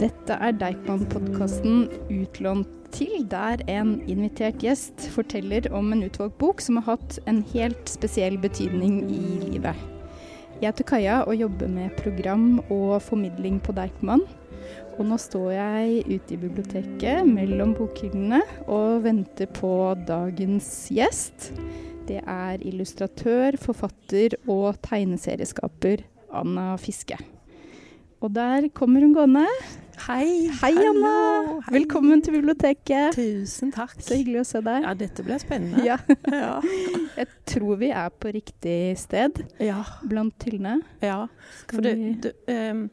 Dette er Deichman-podkasten Utlånt til, der en invitert gjest forteller om en utvalgt bok som har hatt en helt spesiell betydning i livet. Jeg heter Kaja og jobber med program og formidling på Deichman. Og nå står jeg ute i biblioteket mellom bokhyllene og venter på dagens gjest. Det er illustratør, forfatter og tegneserieskaper Anna Fiske. Og der kommer hun gående. Hei. Hei, Anna. Hei. Velkommen til biblioteket. Tusen takk. Så hyggelig å se deg. Ja, dette blir spennende. Ja. ja. Jeg tror vi er på riktig sted ja. blant hyllene. ja. For det, det, um,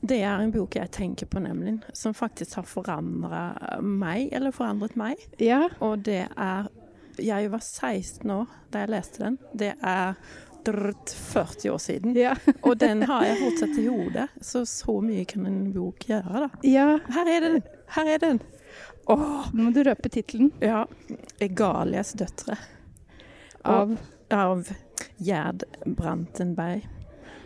det er en bok jeg tenker på, nemlig, som faktisk har forandret meg, eller forandret meg. Ja. Og det er Jeg var 16 år da jeg leste den. Det er 40 år siden. Ja. Og den har jeg fortsatt i hodet. Så så mye kan en bok gjøre, da. ja. Her er den! Her er den! Åh, Nå må du røpe tittelen ja. Egalias døtre. av av Gerd Brantenberg.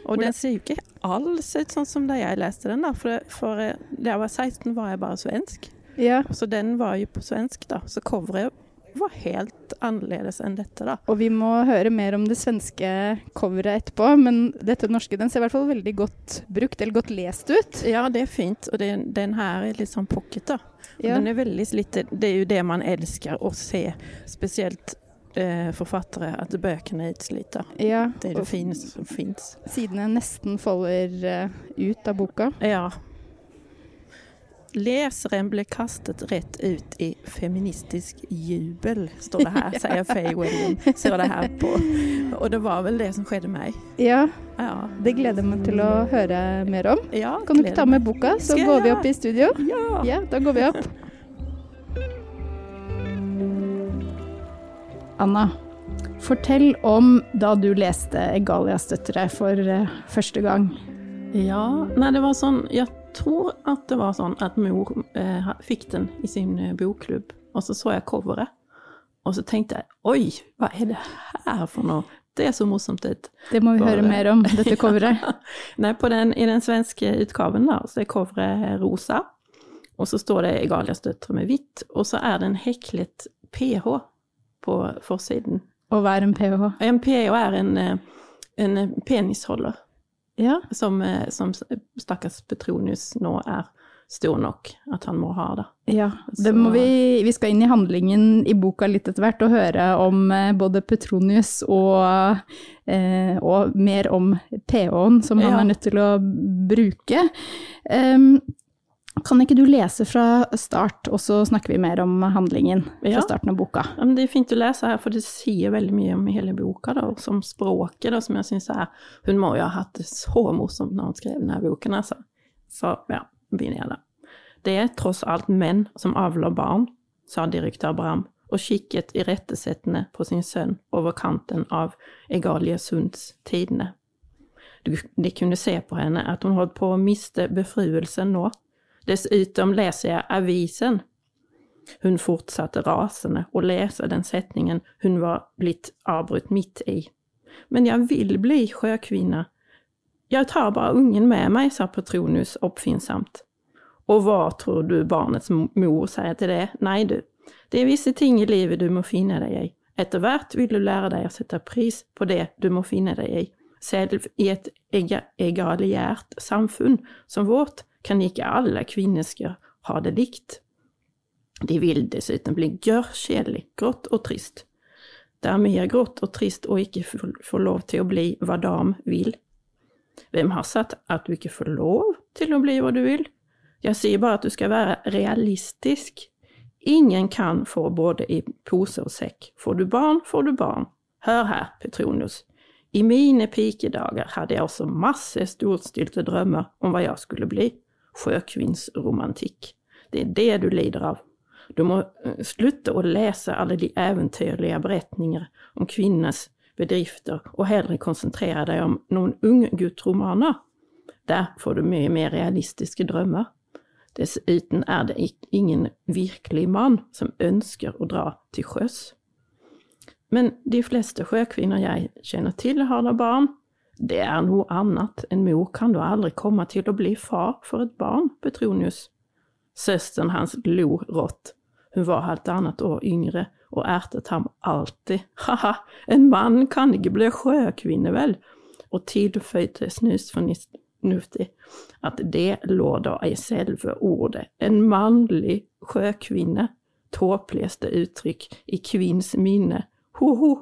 Og den ser jo ikke alls ut sånn som da jeg leste den, da. For, for eh, da jeg var 16, var jeg bare svensk. Ja. Så den var jo på svensk, da. Så coveret var helt annerledes enn dette, da. Og vi må høre mer om det svenske coveret etterpå, men dette norske den ser i hvert fall veldig godt brukt, eller godt lest ut. Ja, det er fint. Og den, den her er litt sånn pocket, da. Ja. Den er veldig lite Det er jo det man elsker å se, spesielt eh, forfattere, at bøkene er utslita. Ja. Det er det fins. sidene nesten faller eh, ut av boka. Ja. Leseren ble kastet rett ut i feministisk jubel, står det her, sier Faye William. Ser det her på. Og det var vel det som skjedde meg. Ja, Ja. det gleder jeg meg til å høre mer om. ja Kan du ikke ta med boka, så Skal går vi opp i studio? Ja. Ja, da går vi opp. Anna, fortell om da du leste Egalias døtre for eh, første gang. ja. Nei, det var sånn Jeg tror at det var sånn at mor eh, fikk den i sin eh, bokklubb, og så så jeg coveret. Og så tenkte jeg oi, hva er det her for noe? Det så morsomt ut. Det må vi for, høre mer om, dette coveret. Nei, på den, i den svenske utgaven da, så er coveret rosa, og så står det Egalias døtre med hvitt, og så er det en heklet PH på forsiden. Og hva er en ph? En PH er en, eh, en penisholder, Ja, som, eh, som stakkars Petronius nå er stor nok at han må ha, da. ja. Det må vi, vi skal inn i handlingen i boka litt etter hvert og høre om eh, både Petronius og, eh, og mer om ph-en som han Ja. er nødt til å bruke. Em, kan ikke du lese fra start, og så snakker vi mer om handlingen fra Ja. starten av boka? Ja, men det er fint å lese her, for det sier veldig mye om hele boka, da, og som språket, da, som jeg syns er Hun må jo ha hatt det så morsomt når hun skrev denne boken, altså. Så ja, begynner jeg da. Det er tross alt menn som avler barn, sa direktør Bram, og kikket irettesettende på sin sønn over kanten av Egaliasunds tidene. Du, de kunne se på henne at hun holdt på å miste befruelsen nå. Dessutom leser jeg avisen. Hun fortsatte rasende å lese den setningen hun var blitt avbrutt midt i. Men jeg vil bli sjøkvinne. Jeg tar bare ungen med meg, sa Petronius oppfinnsomt. Og hva tror du barnets mor sier til det? Nei, du, det er visse ting i livet du må finne deg i. Etter hvert vil du lære deg å sette pris på det du må finne deg i. Selv i et egaliert samfunn som vårt kan ikke alle kvinnesker ha det likt. De vil dessuten bli gørrkjedelig, grått og trist. Det er mer grått og trist å ikke få lov til å bli hva dam vil. Hvem har sagt at du ikke får lov til å bli hva du vil? Jeg sier bare at du skal være realistisk. Ingen kan få både i pose og sekk. Får du barn, får du barn. Hør her, Petronius. I mine pikedager hadde jeg også masse storstilte drømmer om hva jeg skulle bli. Sjøkvinnsromantikk. Det er det du lider av. Du må eh, slutte å lese alle de eventyrlige beretninger om kvinners bedrifter, og heller konsentrere deg om noen unggutt-romaner. Der får du mye mer realistiske drømmer. Dessuten er det ingen virkelig mann som ønsker å dra til sjøs. Men de fleste sjøkvinner jeg kjenner til, har da barn. Det er noe annet. En mor kan da aldri komme til å bli far for et barn, Petronius. Søsteren hans lo rått. Hun var halvannet år yngre og ertet ham alltid. Ha-ha, en mann kan ikke bli sjøkvinne, vel? Og tilføyte snusfornuftig at det lå da i selve ordet, en mannlig sjøkvinne, tåpeligste uttrykk i kvinns minne. Ho-ho,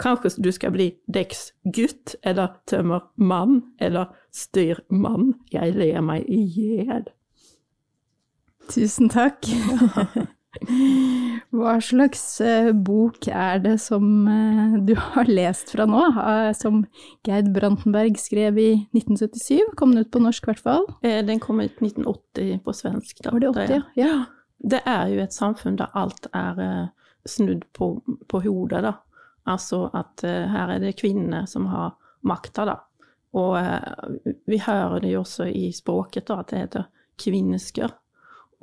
kanskje du skal bli dekksgutt eller tømmermann eller styrmann, jeg ler meg i hjel. Tusen takk. Hva slags eh, bok er det som eh, du har lest fra nå, eh, som Geid Brantenberg skrev i 1977? Kom den ut på norsk, i hvert fall? Den kom ut 1980 på svensk. Da. Var det 80, ja? ja. Det er jo et samfunn der alt er snudd på, på hodet, da. Altså at her er det kvinnene som har makta, da. Og vi hører det jo også i språket, da, at det heter kvinnesker.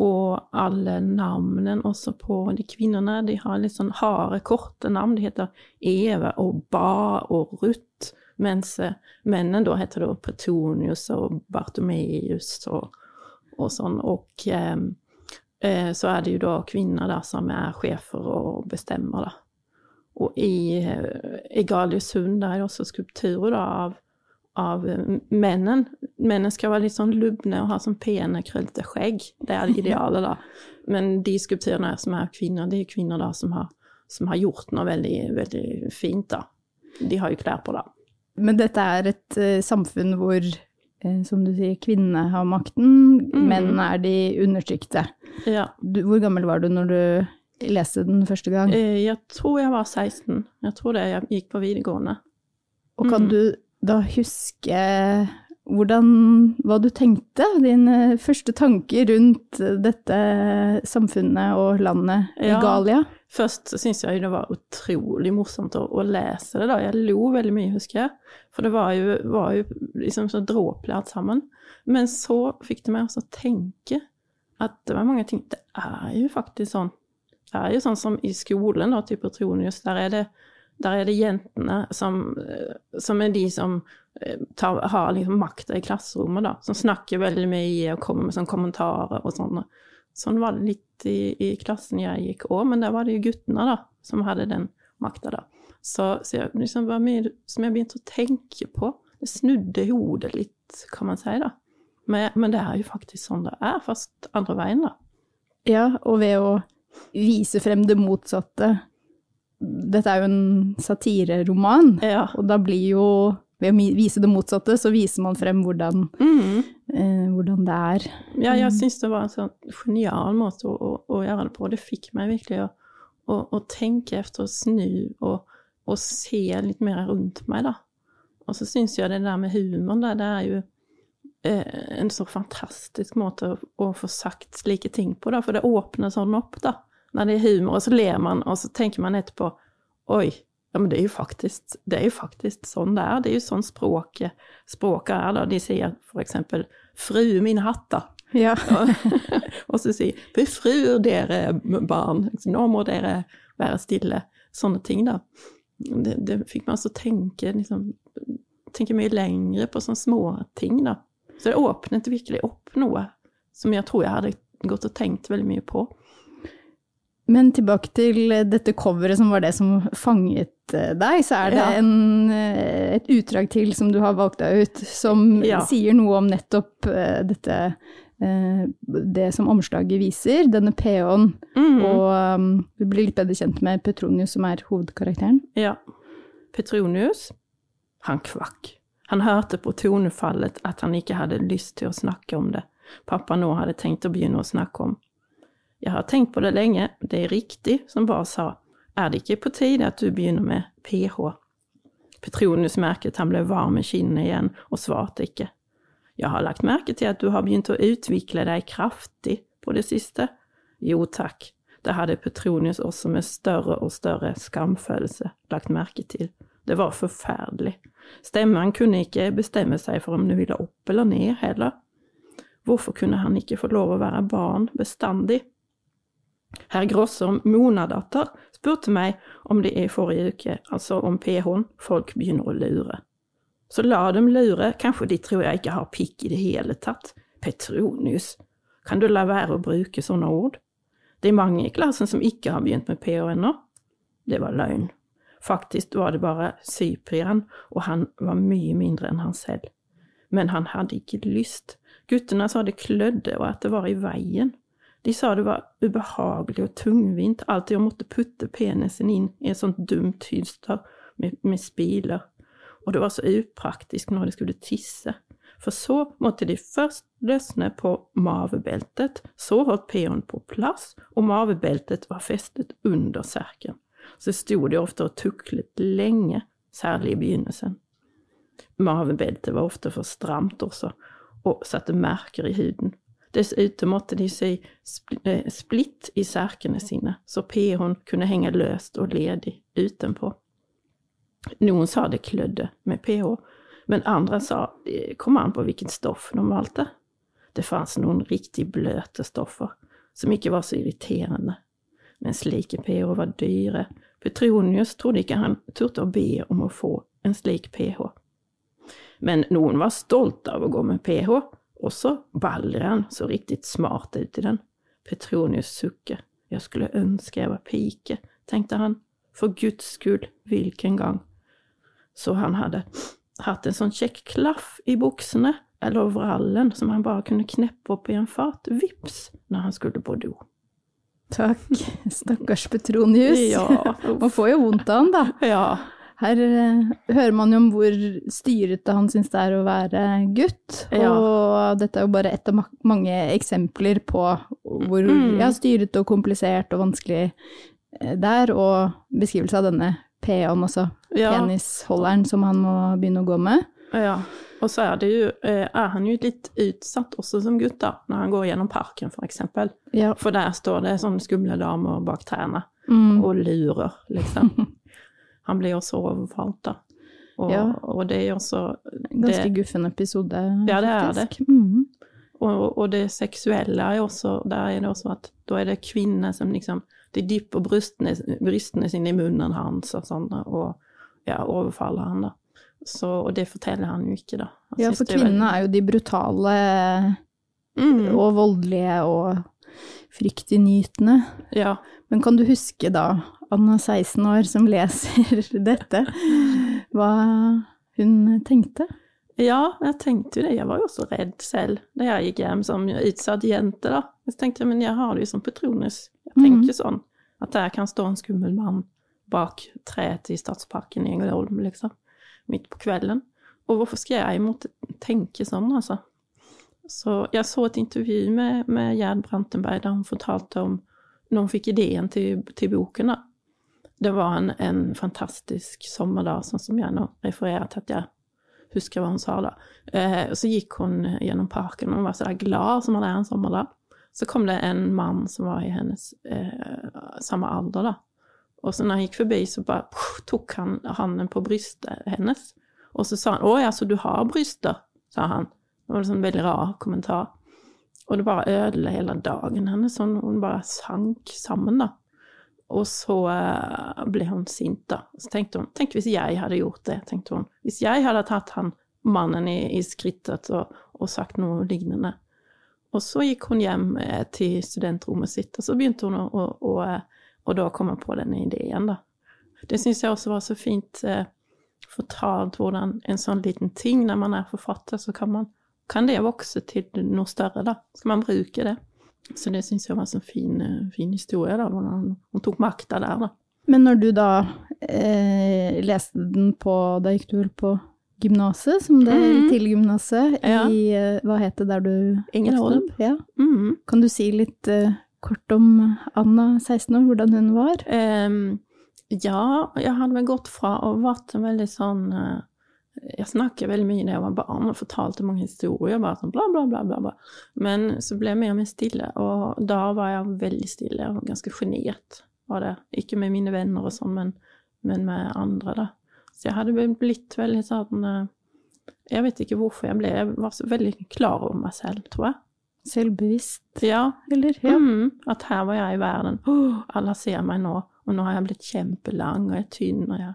Og alle navnene også på de kvinnene, de har litt sånn harde, korte navn. De heter Eva og Ba og Ruth, mens eh, mennene da heter da Petonius og Bartomeus og, og sånn. Og eh, så er det jo da kvinner da som er sjefer og bestemmer, da. Og i, eh, i Galiusund er det også skulpturer da, av av eh, Mennene skal være litt sånn lubne og ha sånn pene, krøllete skjegg. Det er idealet, da. Men de skulpturene som er kvinner, det er kvinner da som har, som har gjort noe veldig, veldig fint, da. De har jo klær på, da. Men dette er et uh, samfunn hvor, uh, som du sier, kvinnene har makten, mm. menn er de undertrykte. Ja. Du, hvor gammel var du når du leste den første gang? Uh, jeg tror jeg var 16. Jeg tror det, jeg gikk på videregående. Og kan mm. du da huske hvordan, hva du tenkte, dine første tanker rundt dette samfunnet og landet i ja, Galia? Først syntes jeg det var utrolig morsomt å, å, lese det, da. Jeg lo veldig mye, husker jeg. For det var jo, var jo liksom så dråpelig alt sammen. Men så fikk det meg også tenke at det var mange ting Det er jo faktisk sånn. Det er jo sånn som i skolen, da, type Tronius, der er det der er det jentene som, eh, som er de som eh, tar, har liksom makta i klasserommet, da. Som snakker veldig mye og kommer med sånne kommentarer og sånn. Sånn var det litt i, i klassen jeg gikk òg, men der var det jo guttene, da, som hadde den makta, da. Så, så jeg, liksom, var mye som jeg begynte å tenke på. Det snudde hodet litt, kan man si, da. Men, men, det er jo faktisk sånn det er, fast andre veien, da. Ja, og ved å vise frem det motsatte dette er jo en satireroman, ja. og da blir jo ved å vise det motsatte, så viser man frem hvordan, mm. eh, hvordan det er. Ja, jeg syns det var en sånn genial måte å, å, å, gjøre det på. Det fikk meg virkelig å, å, tenke efter, å snu og, og, se litt mer rundt meg, da. Og så syns jeg det der med humoren det er jo en så fantastisk måte å, få sagt slike ting på, da, for det åpner sånn opp, da når det er humor, og så ler man, og så tenker man etterpå Oi, ja, men det er jo faktisk, det er jo faktisk sånn det er. Det er jo sånn språket, språket er, da. De sier for eksempel 'Fru min hatta'. Ja. og så sier 'Befruer dere barn', nå må dere være stille. Sånne ting, da. Det, det fikk meg altså tenke, liksom, tenke mye lengre på sånne små ting, da. Så det åpnet virkelig opp noe som jeg tror jeg hadde gått og tenkt veldig mye på. Men tilbake til dette coveret som var det som fanget eh, deg, så er det ja. en, eh, et utdrag til som du har valgt deg ut, som ja. sier noe om nettopp dette Det som omslaget viser, denne ph-en, mm. og um, du blir litt bedre kjent med Petronius, som er hovedkarakteren. Ja. Petronius, han kvakk. Han hørte på tonefallet at han ikke hadde lyst til å snakke om det pappa nå hadde tenkt å begynne å snakke om. Jeg har tenkt på det lenge, det er riktig som Bar sa, er det ikke på tide at du begynner med ph? Petronius merket han ble varm i kinnene igjen, og svarte ikke. Jeg har lagt merke til at du har begynt å utvikle deg kraftig på det siste. Jo takk, det hadde Petronius også med større og større skamfølelse lagt merke til. Det var forferdelig. Stemmen kunne ikke bestemme seg for om den ville opp eller ned heller. Hvorfor kunne han ikke få lov å være barn bestandig? Herr Grosser Monadatter spurte meg om det i forrige uke, altså om ph-en, folk begynner å lure. Så la dem lure, kanskje de tror jeg ikke har pikk i det hele tatt. Petronius, kan du la være å bruke sånne ord? Det er mange i klassen som ikke har begynt med PH ennå. Det var løgn. Faktisk var det bare Cyprian, og han var mye mindre enn han selv. Men han hadde ikke lyst. Guttene sa det klødde, og at det var i veien. De sa det var ubehagelig og tungvint, alltid å måtte putte penisen inn i et sånt dumt hylster med, med spiler. Og det var så upraktisk når de skulle tisse. For så måtte de først løsne på mavebeltet, så holdt p-en på plass, og mavebeltet var festet under serken. Så sto de ofte og tuklet lenge, særlig i begynnelsen. Mavebeltet var ofte for stramt også, og satte merker i huden. Dessuten måtte de sy eh, splitt i serkene sine, så ph-en kunne henge løst og ledig utenpå. Noen sa det klødde med ph, men andre sa kom an på hvilket stoff de valgte. Det fantes noen riktig bløte stoffer, som ikke var så irriterende. Men slike ph var dyre. Petronius trodde ikke han turte å be om å få en slik ph. Men noen var stolte av å gå med ph, også Balleren så riktig smart ut i den. Petronius sukker. Jeg skulle ønske jeg var pike, tenkte han. For Guds skyld, hvilken gang. Så han hadde hatt en sånn kjekk klaff i buksene eller overallen som han bare kunne kneppe opp i en fat, vips, når han skulle på do. Takk. Stakkars Petronius. Ja. Man får jo vondt av han, da. Ja. Her uh, hører man jo om hvor styrete han syns det er å være gutt. Ja. Og dette er jo bare ett av ma mange eksempler på hvor Mm. ja, styrete og komplisert og vanskelig eh, det er. Og beskrivelse av denne PA-en, altså Ja. penisholderen som han må begynne å gå med. Ja. Og så er, det jo, eh, er han jo litt utsatt også som gutt, da, når han går gjennom parken, for eksempel. Ja. For der står det sånne skumle damer bak trærne Mm. og lurer, liksom. Han blir også overfalt, da. Og, Ja. og det er jo det, Ganske guffen episode, Ja, det er faktisk. Mm. og, og det seksuelle er også Der er det også at da er det kvinner som liksom De dypper brystene, brystene sine i munnen hans og sånn, og ja, overfaller han, da. Så, og det forteller han jo ikke, da. Han Ja, for kvinnene er jo de brutale mm, og voldelige og fryktinngytende. Ja. Men kan du huske da, Anna 16 år som leser dette, hva hun tenkte? Ja, jeg tenkte jo det. Jeg var jo også redd selv da jeg gikk hjem som utsatt jente, da. Jeg tenkte, men jeg har det jo som Petronius. Jeg tenker sånn at der kan stå en skummel mann bak treet i Stadsparken i Engelholm, liksom, midt på kvelden. Og hvorfor skal jeg måtte tenke sånn, altså? Så jeg så et intervju med, med Gerd Brantenberg der hun fortalte om når hun fikk ideen til, til boken, da. Det var en, en fantastisk sommerdag, sånn som jeg nå refererer til at jeg husker hva hun sa da. Eh, så gikk hun gjennom parken, og hun var så glad som man er en sommerdag. Så kom det en mann som var i hennes eh, samme alder, da. Og så når han gikk forbi, så bare tok han handen på brystet hennes. Og så sa han 'Å ja, så du har bryster', sa han. Det var en sånn veldig rar kommentar. Og det bare ødela hele dagen hennes. Sånn, hun bare sank sammen, da. Og så eh, ble hun sint, da. Så tenkte hun Tenk hvis jeg hadde gjort det, tenkte hun. Hvis jeg hadde tatt han mannen i, i skrittet og, og sagt noe lignende. Og så gikk hun hjem eh, til studentrommet sitt, og så begynte hun å, å, å eh, Og da kom hun på denne ideen, da. Det syns jeg også var så fint eh, fortalt hvordan en sånn liten ting, når man er forfatter, så kan man kan det vokse til noe større, da. Skal man bruke det? Så det syns jeg var en sånn fin, eh, fin historie, da, hvordan hun tok makta der, da. Men når du da eh, leste den på Da gikk du vel på gymnaset, som det Mhm. til gymnaset, Ja. i eh, Hva het det der du opp? Ja. Mhm. Kan du si litt eh, kort om Anna 16 år, hvordan hun var? Um, ja, jeg hadde vel gått fra å vært en veldig sånn eh, Jeg snakket veldig mye da jeg var barn og fortalte mange historier, bare sånn bla, bla, bla, bla. bla. Men så ble jeg mer og mer stille, og da var jeg veldig stille og ganske sjenert. Ikke med mine venner og sånn, men, men med andre, da. Så jeg hadde blitt veldig sånn eh, Jeg vet ikke hvorfor jeg ble Jeg var så veldig klar over meg selv, tror jeg. Selvbevisst, Ja, eller? Ja. Mm, at her var jeg i verden. Oh, alle ser meg nå, og nå har jeg blitt kjempelang, og jeg er tynn, og jeg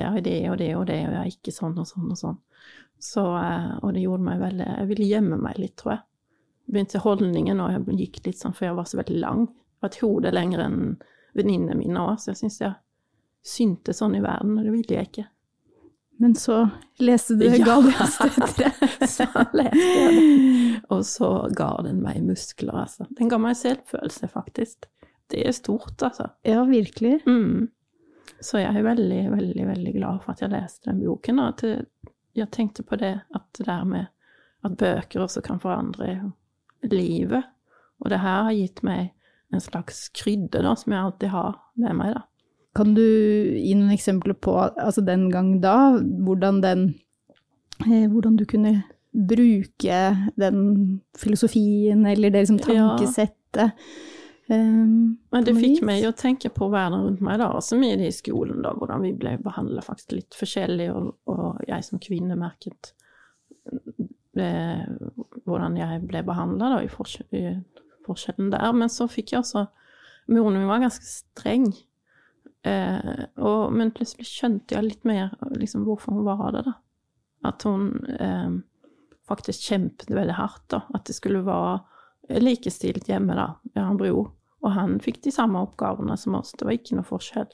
jeg er det og det og det, og jeg er ikke sånn og sånn og sånn. Så, eh, og det gjorde meg veldig Jeg ville gjemme meg litt, tror jeg. Begynte holdningen og jeg gikk litt sånn, for jeg var så veldig lang. Jeg var et hode lengre enn venninnene mine òg, så jeg syns jeg syntes sånn i verden, og det ville jeg ikke. Men så leste du Ja. Galliastøtre. Så leste jeg det. Og så ga den meg muskler, altså. Den ga meg selvfølelse, faktisk. Det er stort, altså. ja, virkelig. Mm. Så jeg er veldig, veldig, veldig glad for at jeg leste den boken. Og at jeg tenkte på det, at det der med at bøker også kan forandre livet. Og det her har gitt meg en slags krydder da, som jeg alltid har med meg. da. Kan du gi noen eksempler på, altså den gang da, hvordan den eh, Hvordan du kunne bruke den filosofien, eller det liksom Ja. tankesettet? Um, Men det fikk meg å tenke på verden rundt meg, da, også mye i skolen, da, hvordan vi ble behandlet faktisk litt forskjellig, og, og jeg som kvinne merket det, hvordan jeg ble behandla i, forskjell, i forskjellen der. Men så fikk jeg også Moren min var ganske streng, eh, og, men plutselig skjønte jeg litt mer liksom, hvorfor hun var det, da. At hun eh, faktisk kjempet veldig hardt, da. At det skulle være likestilt hjemme, da. Jeg har bror, og han fikk de samme oppgavene som oss. Det var ikke noe forskjell.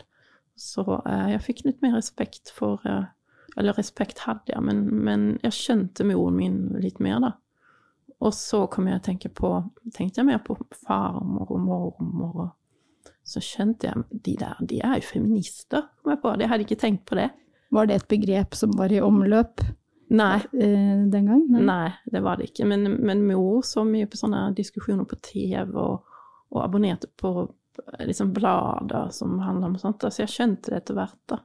Så eh, jeg fikk litt mer respekt for eh, Eller respekt hadde jeg, men, men jeg skjønte moren min litt mer, da. Og så kom jeg å tenke på Tenkte jeg mer på farmor og mormor, og så skjønte jeg de der, de er jo feminister, kom jeg på. Jeg hadde ikke tenkt på det. Var det et begrep som var i omløp Nei. eh, den gang? Nei, det var det ikke. Men, men mor så mye på sånne diskusjoner på TV, og, og abonnerte på liksom blader som handler om sånt. Så jeg skjønte det etter hvert. da.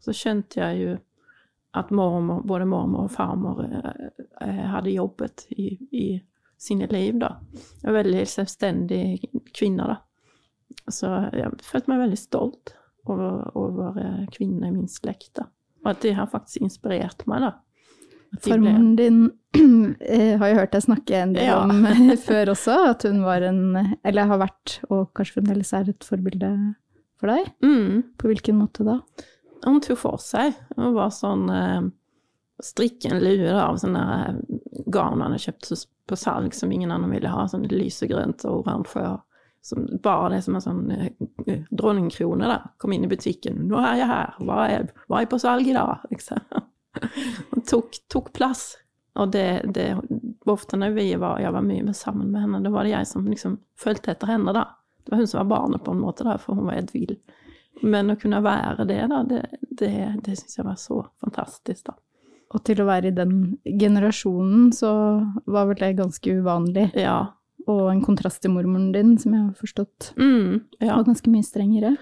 Så skjønte jeg jo at mormor, både mormor og farmor eh, eh, hadde jobbet i, i sine liv, da. En veldig selvstendig kvinne, da. Så jeg følte meg veldig stolt over, over eh, kvinnene i min slekt, da. Og at det har faktisk inspirert meg, da. Farmoren din eh, har jo hørt deg snakke en del Ja. om eh, før også, at hun var en Eller har vært, og kanskje fremdeles er, et forbilde for deg. Mm. På hvilken måte da? Hun tok for seg. Hun var sånn Strikke en lue da, av sånne garn han hadde kjøpt på salg som ingen andre ville ha. Sånn lysegrønt og oransje. og Som, bare det som en sånn eh, eh, dronningkrone. da. Kom inn i butikken. 'Nå er jeg her. Hva er, hva er på salg i dag?' Liksom. Hun tok, tok plass. Og det, det Ofte når vi var, jeg var mye med sammen med henne, da var det jeg som liksom fulgte etter henne. da. Det var hun som var barnet, på en måte, da, for hun var helt vill. Men å kunne være det, da, det, det, det syns jeg var så fantastisk, da. Og til å være i den generasjonen, så var vel det ganske uvanlig. Ja. Og en kontrast til mormoren din, som jeg har forstått Mm, ja. var ganske mye strengere.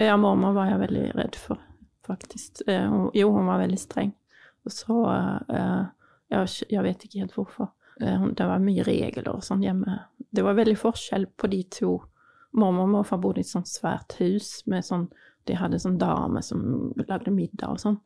ja, mormor var jeg veldig redd for, faktisk. Eh, Jo, hun var veldig streng. Og så eh, jeg, vet ikke helt hvorfor. Eh, Det var mye regler og sånn hjemme. Det var veldig forskjell på de to. Mormor og morfar bodde i et sånt svært hus med sånn De hadde sånn dame som lagde middag og sånn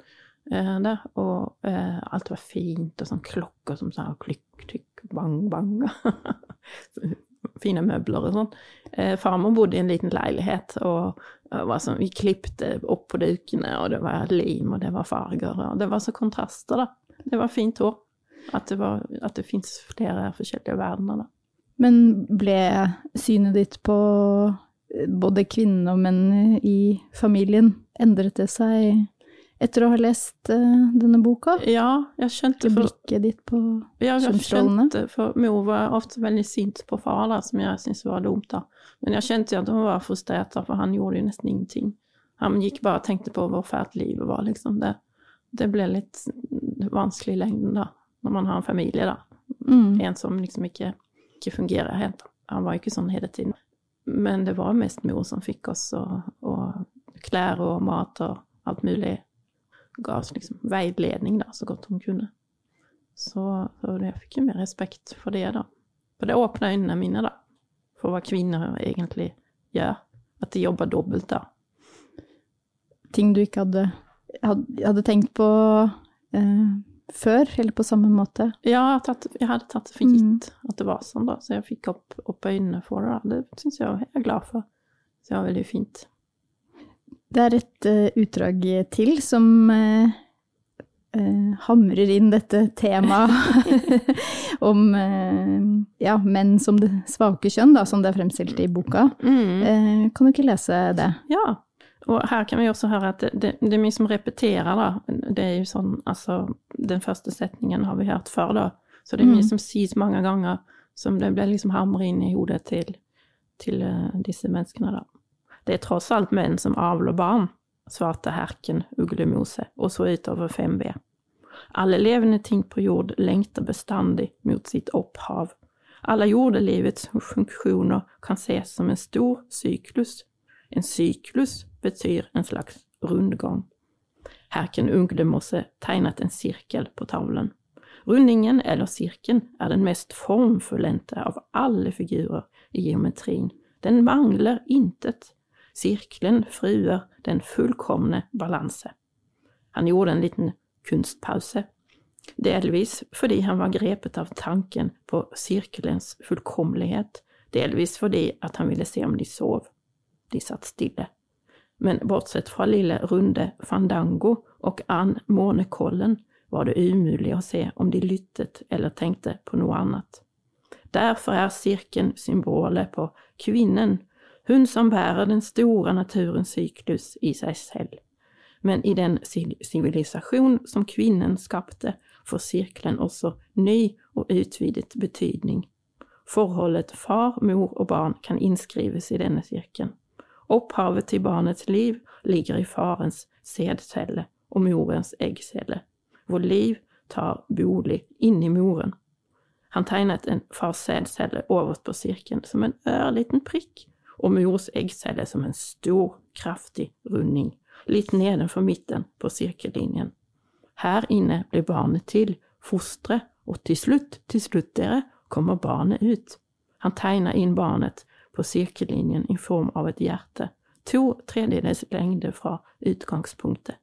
der. Og alt var fint, og sånn klokker som sa klikk, tykk, bang, bang. Fine møbler og sånn. Eh, farmor bodde i en liten leilighet, og og sånn, vi klipte opp på dukene, og det var lim, og det var farger, og det var så kontraster, da. Det var fint òg. At det, var, det fins flere forskjellige verdener, da. Men ble synet ditt på eh, både kvinner og menn i familien endret det seg etter å ha lest uh, denne boka? Ja, jeg skjønte for, blikket ditt på ja, jeg skjønte, for mor var ofte veldig sint på far, da, som jeg syntes var dumt. da. Men jeg kjente at hun var frustrert, da, for han gjorde jo nesten ingenting. Han gikk bare og tenkte på hvor fælt livet var, liksom. Det, det ble litt vanskelig i lengden, da, når man har en familie, da. mm. En som liksom ikke, ikke fungerer helt. Han var jo ikke sånn hele tiden. Men det var mest mor som fikk oss, og, og klær og mat og alt mulig. Ga oss liksom veiledning, da, så godt hun kunne. Så, så jeg fikk jo mer respekt for det, da. For det åpna øynene mine, da. For hva kvinner egentlig gjør. At de jobber dobbelt, da. Ting du ikke hadde, hadde, tenkt på eh, før, eller på samme måte? Ja, tatt, jeg hadde tatt det for gitt at det var sånn, da. Så jeg fikk opp, opp øynene for det. da. Det syns jeg jeg er glad for. Så det var veldig fint. Det er et uh, utdrag til som uh, uh, hamrer inn dette temaet om ja, menn som det svake kjønn, da, som det er fremstilt i boka. Mm. kan du ikke lese det? Ja, og her kan vi også høre at det, det, det er mye som repeterer, da. Det er jo sånn, altså Den første setningen har vi hørt før, da. Så det er mye mm. som sies mange ganger, som det blir liksom hamret inn i hodet til, til disse menneskene, da. Det er tross alt menn som avler barn, svarte herken Uglemose og så utover 5B. Alle levende ting på jord lengter bestandig mot sitt opphav. Alle jordelivets funksjoner kan ses som en stor syklus. En syklus betyr en slags rundgang. Herken Uglemose tegnet en sirkel på tavlen. Rundingen, eller sirkelen, er den mest formfullendte av alle figurer i geometrien. Den mangler intet. Sirkelen fruer den fullkomne balanse. Han gjorde en liten kunstpause, delvis fordi han var grepet av tanken på sirkelens fullkomlighet, delvis fordi at han ville se om de sov. De satt stille. Men bortsett fra lille runde Fandango og Ann Månekollen var det umulig å se om de lyttet eller tenkte på noe annet. Derfor er sirken symbolet på kvinnen hun som bærer den store naturens syklus i seg selv. Men i den sivilisasjon som kvinnen skapte, får sirkelen også ny og utvidet betydning. Forholdet far, mor og barn kan innskrives i denne sirkelen. Opphavet til barnets liv ligger i farens sædcelle og morens eggcelle, hvor liv tar bolig inni moren. Han tegnet en fars sædcelle overst på sirkelen som en ørliten prikk og mors eggcelle som en stor, kraftig runding, litt nedenfor midten på sirkellinjen. Her inne blir barnet til, fosteret, og til slutt, til slutt, dere, kommer barnet ut. Han tegner inn barnet på sirkellinjen i form av et hjerte, to tredjedels lengde fra utgangspunktet.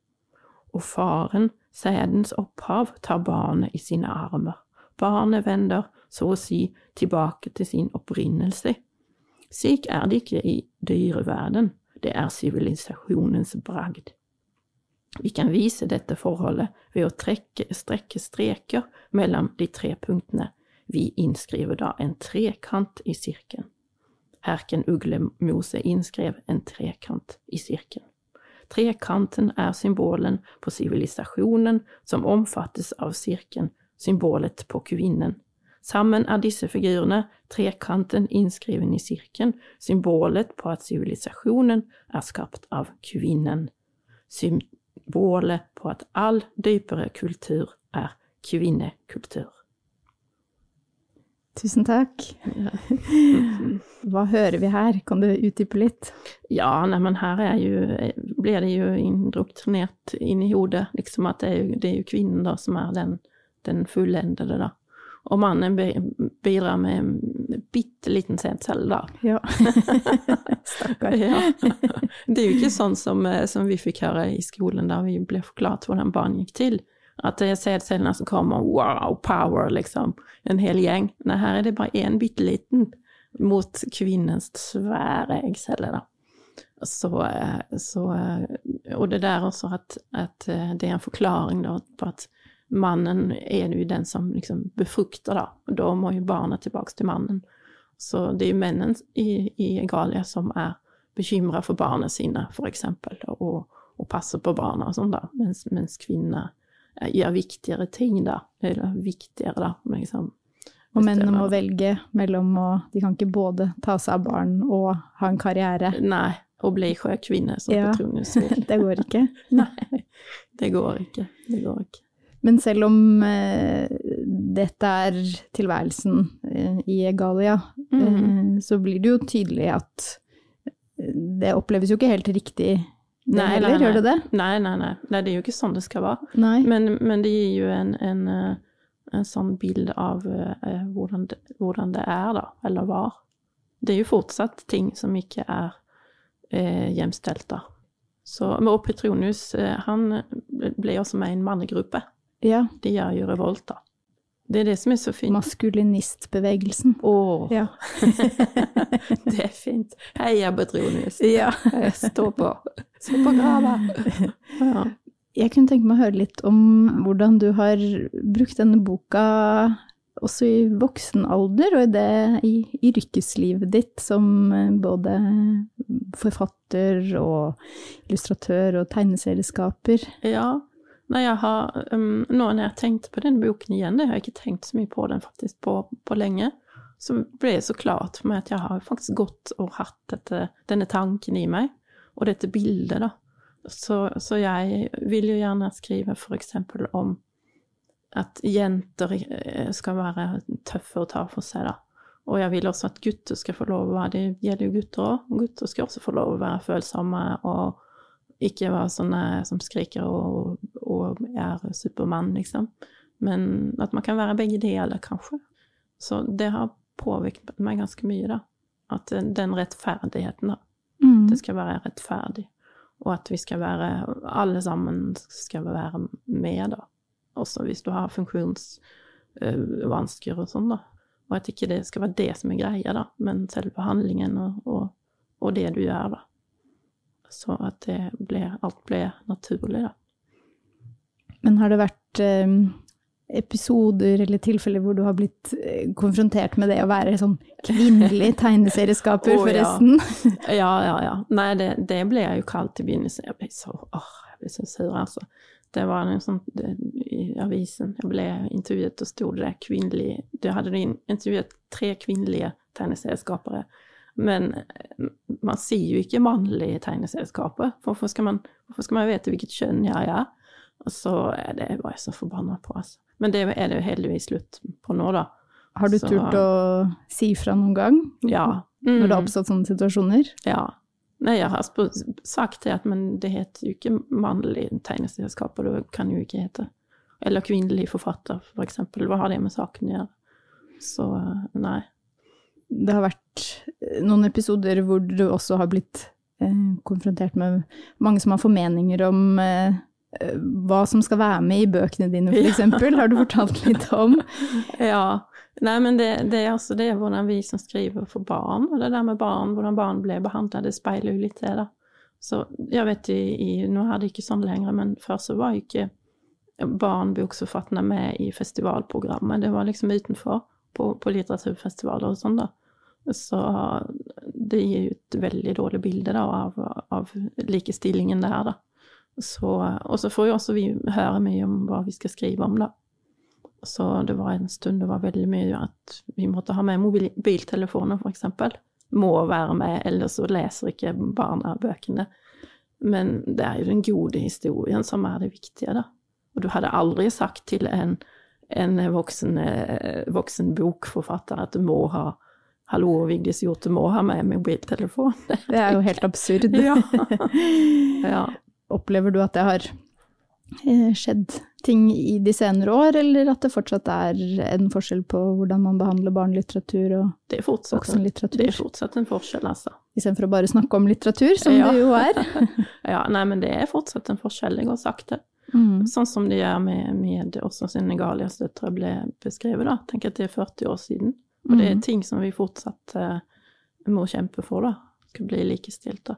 Og faren, sædens opphav, tar barnet i sine armer. Barnet vender, så å si, tilbake til sin opprinnelse slik er det ikke i dyreverden, det er sivilisasjonens bragd. Vi kan vise dette forholdet ved å trekke, strekke streker mellom de tre punktene. Vi innskriver da en trekant i sirkelen. Herken Uglemose innskrev en trekant i sirkelen. Trekanten er symbolen på sivilisasjonen som omfattes av sirkelen, symbolet på kvinnen, Sammen er disse figurene, trekanten innskriven i sirkelen, symbolet på at sivilisasjonen er skapt av kvinnen. Symbolet på at all dypere kultur er kvinnekultur. Tusen takk. Hva hører vi her? Kan du utdype litt? Ja, nei, men her jo, blir det jo indoktrinert inn i hodet, liksom at det er jo, det er jo kvinnen da som er den, den fullendede, da. Og mannen bidrar med en bitte liten sædcelle, da. Ja. Stakkar. ja. Det er jo ikke sånn som, eh, som, vi fikk høre i skolen, da vi ble forklart hvordan barn gikk til. At det er sædcellene som kommer, wow, power, liksom. En hel gjeng. Nei, her er det bare én bitte liten mot kvinnens svære eggcelle, da. Så, eh, så, eh, Og det der også at, at det er en forklaring da, på at mannen er jo den som liksom befrukter, da. Og da må jo barnet tilbake til mannen. Så det er jo mennene i, i Galia som er bekymra for barna sine, eksempel, og, og passer på barna og sånn, da, mens, mens kvinner gjør viktigere ting, da. Eller viktigere, da, liksom. Og mennene må velge mellom å De kan ikke både ta seg av barn og ha en karriere. Nei, og bli sjøkvinne, som ja, Petronius vil. det går ikke. Nei, det går ikke. Det går ikke. Men selv om eh, dette er tilværelsen eh, i Egalia, mm. eh, så blir det jo tydelig at eh, det oppleves jo ikke helt riktig nei, heller, nei, nei. gjør det det? Nei, nei, nei, nei. Det er jo ikke sånn det skal være. Men, men, det gir jo en, en, eh, en sånn bilde av eh, hvordan, det, hvordan, det, er, da, eller var. Det er jo fortsatt ting som ikke er eh, hjemstelt, da. Så, og Petronius, han ble også med i en mannegruppe. Ja. De gjør jo revolt, da. Det er det som er så fint. Maskulinistbevegelsen. Åh, Ja. det er fint. Heia Petronius. ja. Stå på. Stå på grava. Ja. Jeg kunne tenke meg å høre litt om hvordan du har brukt denne boka også i voksen alder, og i det i yrkeslivet ditt som eh, både forfatter og illustratør og tegneserieskaper. ja. Nei, jeg har, um, nå når jeg tenkte på den boken igjen, det har jeg ikke tenkt så mye på den faktisk på, på lenge, så ble det så klart for meg at jeg har faktisk gått og hatt dette, denne tanken i meg, og dette bildet da. Så, så jeg vil jo gjerne skrive eksempel om at jenter eh, skal være tøffe og ta for seg da. Og jeg vil også at gutter skal få lov å være, det gjelder jo gutter òg. gutter skal også få lov å være følsomme og ikke være sånne som skriker og, og er supermann, liksom. Men at man kan være begge deler, kanskje. Så det har påvirket meg ganske mye, da. At den, den rettferdigheten, da. Mm. Det skal være rettferdig. Og at vi skal være Alle sammen skal være med, da. Også hvis du har funksjonsvansker og sånn, da. Og at ikke det skal være det som er greia, da, men selve handlingen og, og, og det du gjør, da. Så at det ble, alt ble naturlig, da. Men har det vært eh, episoder eller tilfeller hvor du har blitt eh, konfrontert med det å være sånn kvinnelig tegneserieskaper, oh, forresten? Ja, ja, ja. Nei, det, det ble jeg jo kalt i begynnelsen. Jeg ble så, åh, jeg ble så sur, altså. Det var noe sånt det, i avisen. Jeg ble intervjuet, og sto det der kvinnelig Du hadde intervjuet tre kvinnelige tegneserieskapere. Men eh, man sier jo ikke mannlige tegneserieskaper. Hvorfor skal man, hvorfor skal man vite hvilket kjønn jeg er? Og så det var jeg så forbanna på, altså. Men det er det jo heldigvis slutt på nå, da. Har du Så- turt å si fra noen gang? Ja. Når det har Mm. oppstått sånne situasjoner? Ja. Nei, jeg har sagt det, at men det heter jo ikke mannlig tegneserieskaper, det kan jo ikke hete. Eller kvinnelig forfatter, for eksempel. Hva har det med saken å gjøre? Så nei. Det har vært eh, noen episoder hvor du også har blitt eh, konfrontert med mange som har formeninger om eh, hva som skal være med i bøkene dine, eksempel. Har du fortalt litt om? Ja. Nei, men det, det altså det er hvordan vi som skriver for barn, og det der med barn, hvordan barn ble behandlet, det speiler jo litt det, da. Så jeg vet i, i Nå er det ikke sånn lenger, men før så var jo ikke barneboksforfatterne med i festivalprogrammet. Det var liksom utenfor, på, på litteraturfestivaler og sånn, da. Så det gir jo et veldig dårlig bilde da, av, av likestillingen der, da. Så, og så får jo også vi høre mye om hva vi skal skrive om, da. Så det var en stund det var veldig mye at vi måtte ha med mobiltelefoner, eksempel. Må være med, ellers så leser ikke barna bøkene. Men det er jo den gode historien som er det viktige, da. Og du hadde aldri sagt til en, en voksen, eh, voksen bokforfatter at du må ha Hallo, Vigdis Hjorth, må ha med mobiltelefon. Det er jo helt absurd. Ja. ja. Opplever du at det har eh, skjedd ting i de senere år, eller at det fortsatt er en forskjell på hvordan man behandler barnelitteratur og Det er voksenlitteratur? det er fortsatt en forskjell, altså. Istedenfor å bare snakke om litteratur, som Ja. det jo er. Ja, nei, men det er fortsatt en forskjell, det går sakte. Mm. Sånn som det gjør med, med også Senegalias døtre ble beskrevet, da. Tenk at det er 40 år siden. Og det er Mm. ting som vi fortsatt eh, må kjempe for, da. Skal bli likestilt, da.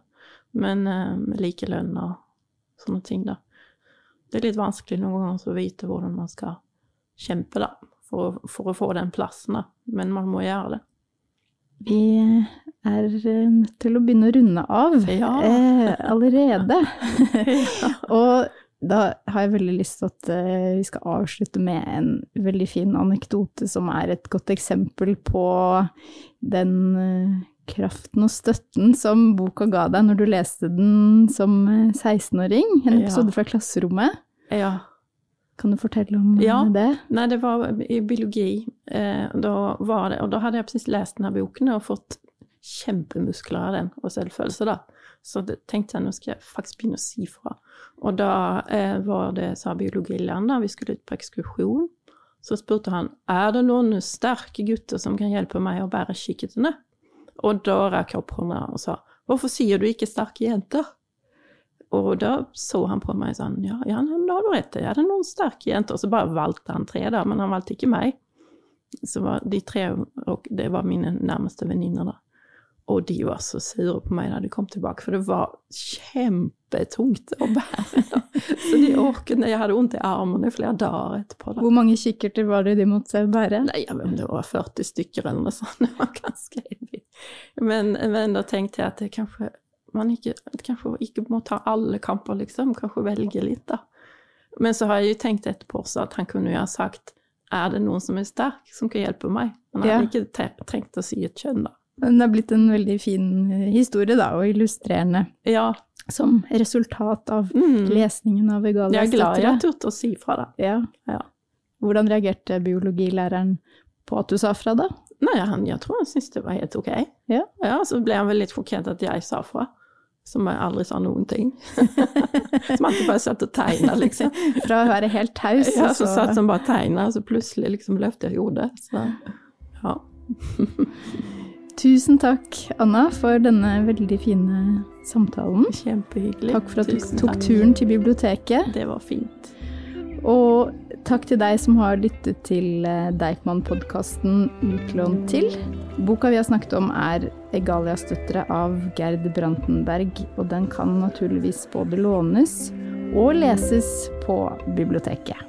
Men eh, likelønn og sånne ting, da. Det er litt vanskelig noen ganger å vite hvordan man skal kjempe, da. For, for å få den plassen, da. Men man må gjøre det. Vi er eh, nødt til å begynne å runde av Ja. eh, allerede. Ja. Og da har jeg veldig lyst til at eh, vi skal avslutte med en veldig fin anekdote som er et godt eksempel på den eh, kraften og støtten som boka ga deg når du leste den som eh, 16-åring. En Ja. episode fra klasserommet. ja. Kan du fortelle om eh, Ja. det? Nei, det var i biologi. Eh, da var det, og da hadde jeg precis lest denne boken og fått kjempemuskler av den, og selvfølelse, da. Så det tenkte jeg nå skal jeg faktisk begynne å si fra. Og da eh, var det, sa biologilæreren, da, vi skulle ut på ekskursjon, så spurte han er det noen sterke gutter som kan hjelpe meg å bære kikkertene. Og da rakk jeg opp hånda og sa hvorfor sier du ikke sterke jenter? Og da så han på meg sånn ja, ja, men da har du rett, er det noen sterke jenter? Og så bare valgte han tre da, men han valgte ikke meg. Så var de tre, og det var mine nærmeste venninner da. Og de var så sure på meg da de kom tilbake, for det var kjempetungt å bære. Så de orket Jeg hadde vondt i armene i flere dager etterpå. da. Hvor mange kikkerter var det de måtte bære? Nei, jeg vet om det var 40 stykker eller noe sånt. Det var ganske heavy. Men, men da tenkte jeg at det kanskje man ikke, kanskje ikke må ta alle kamper, liksom. Kanskje velge litt, da. Men så har jeg jo tenkt etterpå også at han kunne jo ha sagt er det noen som er sterk, som kan hjelpe meg? Han hadde Ja. ikke trengt å si et kjønn, da. Men Det er blitt en veldig fin eh, historie, da, og illustrerende Ja, som resultat av mm. lesningen av jeg Egalias er glad jeg har turt å si fra, da. Ja. Ja. Hvordan reagerte biologilæreren på at du sa fra, da? Nei, han, jeg tror han syntes det var helt ok. Ja. Så ble han vel litt sjokkert at jeg sa fra. Som jeg aldri sa noen ting. som alltid bare satt og tegna, liksom. Fra å være helt taus, Ja, og så satt han bare og tegna, og så plutselig liksom løftet jeg hodet. Så ja. Tusen takk, Anna, for denne veldig fine samtalen. Kjempehyggelig. Takk for at du tok takk. turen til biblioteket. Det var fint. Og takk til deg som har lyttet til eh, Deichman-podkasten Utlånt til. Boka vi har snakket om er 'Egalias døtre' av Gerd Brantenberg, og den kan naturligvis både lånes og leses på biblioteket.